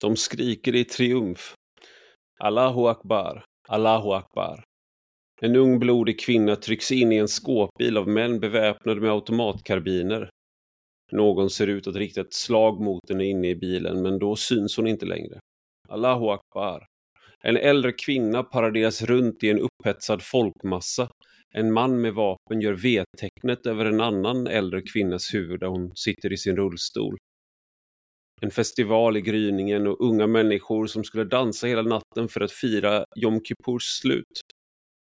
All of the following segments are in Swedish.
De skriker i triumf. Allahu akbar, Allahu akbar. En ung blodig kvinna trycks in i en skåpbil av män beväpnade med automatkarbiner. Någon ser ut att rikta ett slag mot henne inne i bilen, men då syns hon inte längre. Allahu akbar. En äldre kvinna paraderas runt i en upphetsad folkmassa. En man med vapen gör V-tecknet över en annan äldre kvinnas huvud där hon sitter i sin rullstol. En festival i gryningen och unga människor som skulle dansa hela natten för att fira Jom Kippurs slut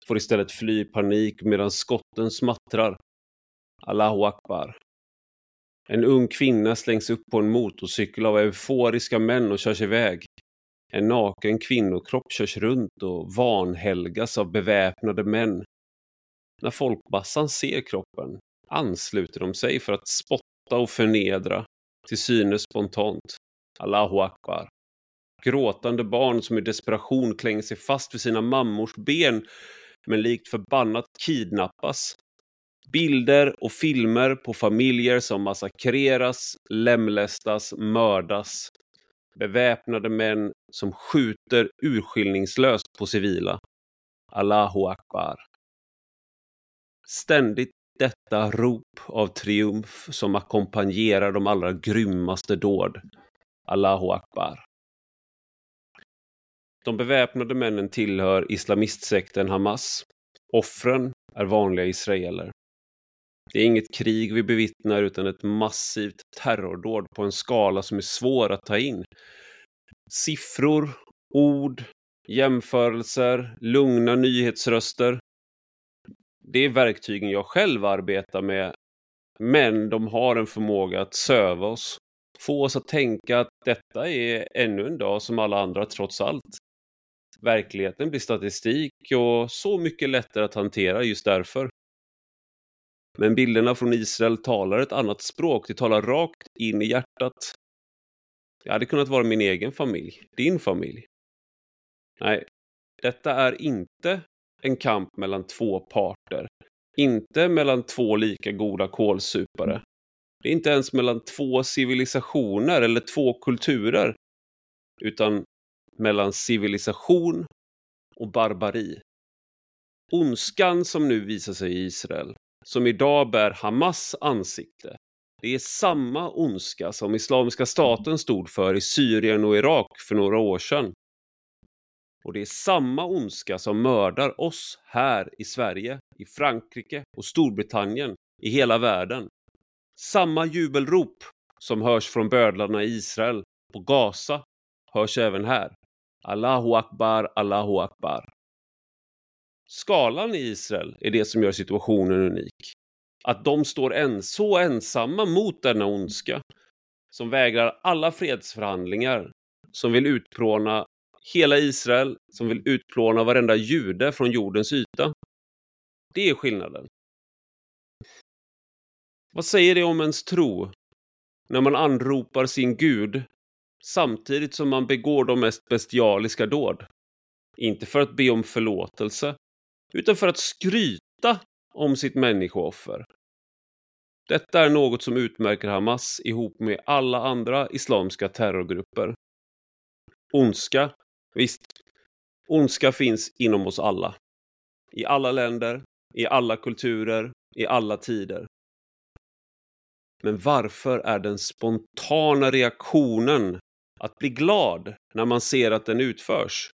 får istället fly i panik medan skotten smattrar. Allahu akbar. En ung kvinna slängs upp på en motorcykel av euforiska män och körs iväg. En naken kvinnokropp körs runt och vanhelgas av beväpnade män. När folkmassan ser kroppen ansluter de sig för att spotta och förnedra, till synes spontant. Allahu akbar. Gråtande barn som i desperation klänger sig fast vid sina mammors ben men likt förbannat kidnappas. Bilder och filmer på familjer som massakreras, lemlästas, mördas. Beväpnade män som skjuter urskillningslöst på civila. Allahu akbar. Ständigt detta rop av triumf som ackompanjerar de allra grymmaste dåd. Allahu akbar. De beväpnade männen tillhör islamistsekten Hamas. Offren är vanliga israeler. Det är inget krig vi bevittnar utan ett massivt terrordåd på en skala som är svår att ta in. Siffror, ord, jämförelser, lugna nyhetsröster. Det är verktygen jag själv arbetar med, men de har en förmåga att söva oss. Få oss att tänka att detta är ännu en dag som alla andra trots allt. Verkligheten blir statistik och så mycket lättare att hantera just därför. Men bilderna från Israel talar ett annat språk. De talar rakt in i hjärtat. Det hade kunnat vara min egen familj, din familj. Nej, detta är inte en kamp mellan två parter. Inte mellan två lika goda kålsupare. Det är inte ens mellan två civilisationer eller två kulturer. Utan mellan civilisation och barbari. Ondskan som nu visar sig i Israel, som idag bär Hamas ansikte, det är samma ondska som Islamiska staten stod för i Syrien och Irak för några år sedan. Och det är samma ondska som mördar oss här i Sverige, i Frankrike och Storbritannien, i hela världen. Samma jubelrop som hörs från bödlarna i Israel på Gaza hörs även här. Allahu akbar, Allahu akbar. Skalan i Israel är det som gör situationen unik. Att de står en, så ensamma mot denna ondska. Som vägrar alla fredsförhandlingar. Som vill utplåna hela Israel. Som vill utplåna varenda jude från jordens yta. Det är skillnaden. Vad säger det om ens tro? När man anropar sin Gud samtidigt som man begår de mest bestialiska dåd. Inte för att be om förlåtelse, utan för att skryta om sitt människooffer. Detta är något som utmärker Hamas ihop med alla andra islamska terrorgrupper. Ondska, ondska finns inom oss alla. I alla länder, i alla kulturer, i alla tider. Men varför är den spontana reaktionen att bli glad när man ser att den utförs.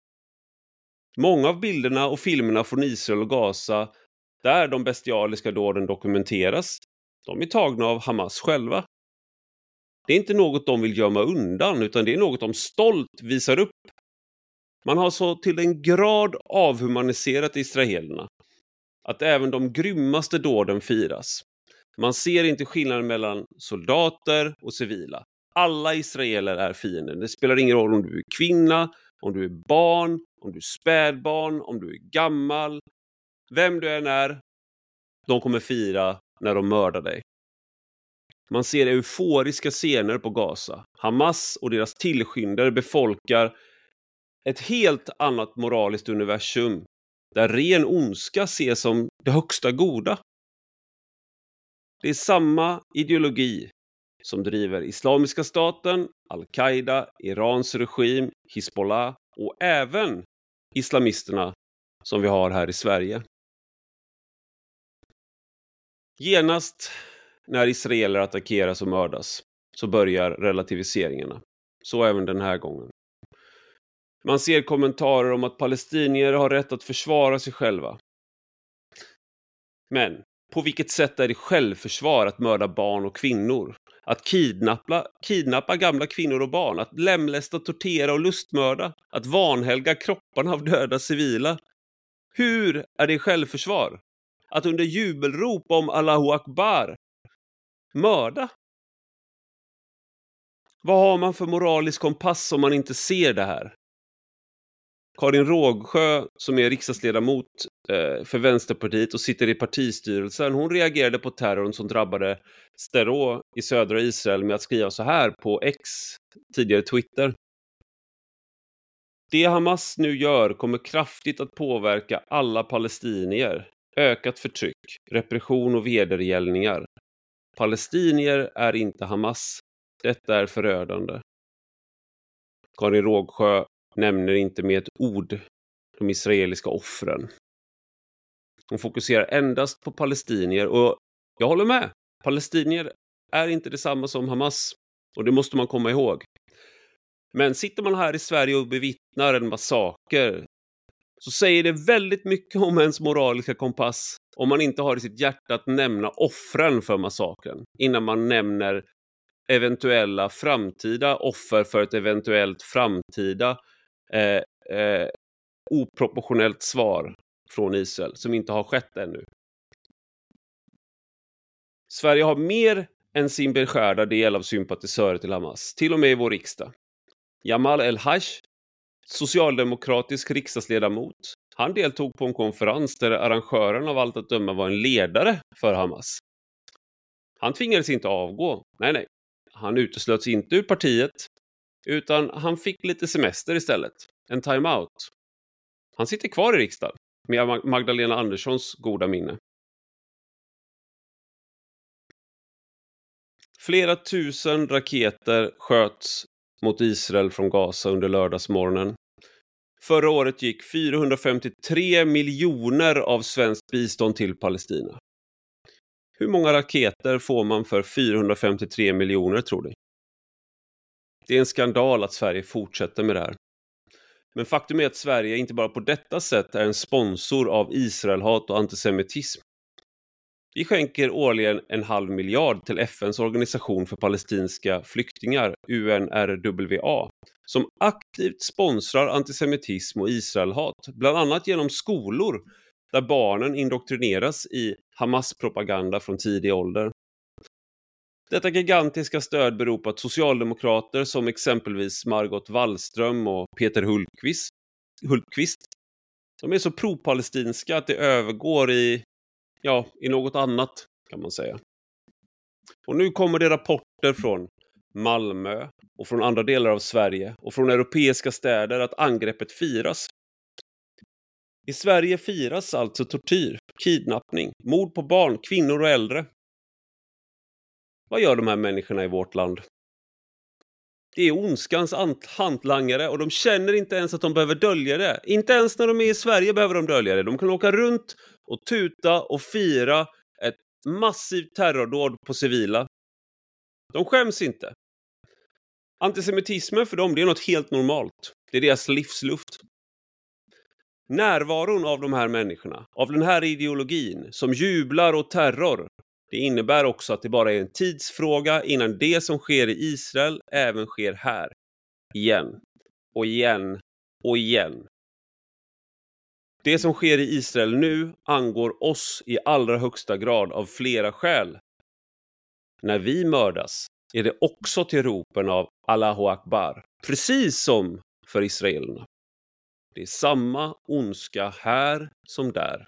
Många av bilderna och filmerna från Israel och Gaza där de bestialiska dåden dokumenteras, de är tagna av Hamas själva. Det är inte något de vill gömma undan, utan det är något de stolt visar upp. Man har så till en grad avhumaniserat israelerna att även de grymmaste dåden firas. Man ser inte skillnaden mellan soldater och civila alla israeler är fienden. Det spelar ingen roll om du är kvinna, om du är barn, om du är spädbarn, om du är gammal. Vem du än är, de kommer fira när de mördar dig. Man ser euforiska scener på Gaza. Hamas och deras tillskyndare befolkar ett helt annat moraliskt universum där ren ondska ses som det högsta goda. Det är samma ideologi som driver Islamiska staten Al-Qaida, Irans regim, Hizbollah och även islamisterna som vi har här i Sverige. Genast när israeler attackeras och mördas så börjar relativiseringarna. Så även den här gången. Man ser kommentarer om att palestinier har rätt att försvara sig själva. Men på vilket sätt är det självförsvar att mörda barn och kvinnor? Att kidnappa, kidnappa gamla kvinnor och barn, att lemlästa, tortera och lustmörda, att vanhelga kropparna av döda civila. Hur är det självförsvar? Att under jubelrop om Allahu Akbar mörda? Vad har man för moralisk kompass om man inte ser det här? Karin Rågsjö som är riksdagsledamot eh, för Vänsterpartiet och sitter i partistyrelsen, hon reagerade på terrorn som drabbade Sterå i södra Israel med att skriva så här på X, tidigare Twitter. Det Hamas nu gör kommer kraftigt att påverka alla palestinier. Ökat förtryck, repression och vedergällningar. Palestinier är inte Hamas. Detta är förödande. Karin Rågsjö nämner inte med ett ord de israeliska offren. Hon fokuserar endast på palestinier och jag håller med. Palestinier är inte detsamma som Hamas och det måste man komma ihåg. Men sitter man här i Sverige och bevittnar en massaker så säger det väldigt mycket om ens moraliska kompass om man inte har i sitt hjärta att nämna offren för massakern innan man nämner eventuella framtida offer för ett eventuellt framtida eh, eh, oproportionellt svar från Israel som inte har skett ännu. Sverige har mer än sin beskärda del av sympatisörer till Hamas, till och med i vår riksdag. Jamal El-Haj, socialdemokratisk riksdagsledamot, han deltog på en konferens där arrangören av allt att döma var en ledare för Hamas. Han tvingades inte avgå. Nej, nej. Han uteslöts inte ur partiet, utan han fick lite semester istället. En time-out. Han sitter kvar i riksdagen med Magdalena Anderssons goda minne. Flera tusen raketer sköts mot Israel från Gaza under lördagsmorgonen. Förra året gick 453 miljoner av svenskt bistånd till Palestina. Hur många raketer får man för 453 miljoner tror du? Det är en skandal att Sverige fortsätter med det här. Men faktum är att Sverige inte bara på detta sätt är en sponsor av Israelhat och antisemitism. Vi skänker årligen en halv miljard till FNs organisation för palestinska flyktingar, UNRWA, som aktivt sponsrar antisemitism och Israelhat, bland annat genom skolor där barnen indoktrineras i Hamas-propaganda från tidig ålder. Detta gigantiska stöd beror på att socialdemokrater som exempelvis Margot Wallström och Peter Hultqvist, Hultqvist de är så pro-palestinska att det övergår i, ja, i något annat kan man säga. Och nu kommer det rapporter från Malmö och från andra delar av Sverige och från europeiska städer att angreppet firas. I Sverige firas alltså tortyr, kidnappning, mord på barn, kvinnor och äldre. Vad gör de här människorna i vårt land? Det är ondskans hantlangare och de känner inte ens att de behöver dölja det. Inte ens när de är i Sverige behöver de dölja det. De kan åka runt och tuta och fira ett massivt terrordåd på civila. De skäms inte. Antisemitismen för dem, det är något helt normalt. Det är deras livsluft. Närvaron av de här människorna, av den här ideologin som jublar och terror, det innebär också att det bara är en tidsfråga innan det som sker i Israel även sker här. Igen. Och igen. Och igen. Det som sker i Israel nu angår oss i allra högsta grad av flera skäl. När vi mördas är det också till ropen av Allahu Akbar, precis som för israelerna. Det är samma ondska här som där.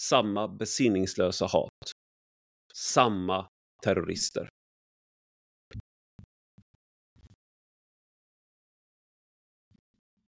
Samma besinningslösa hat samma terrorister.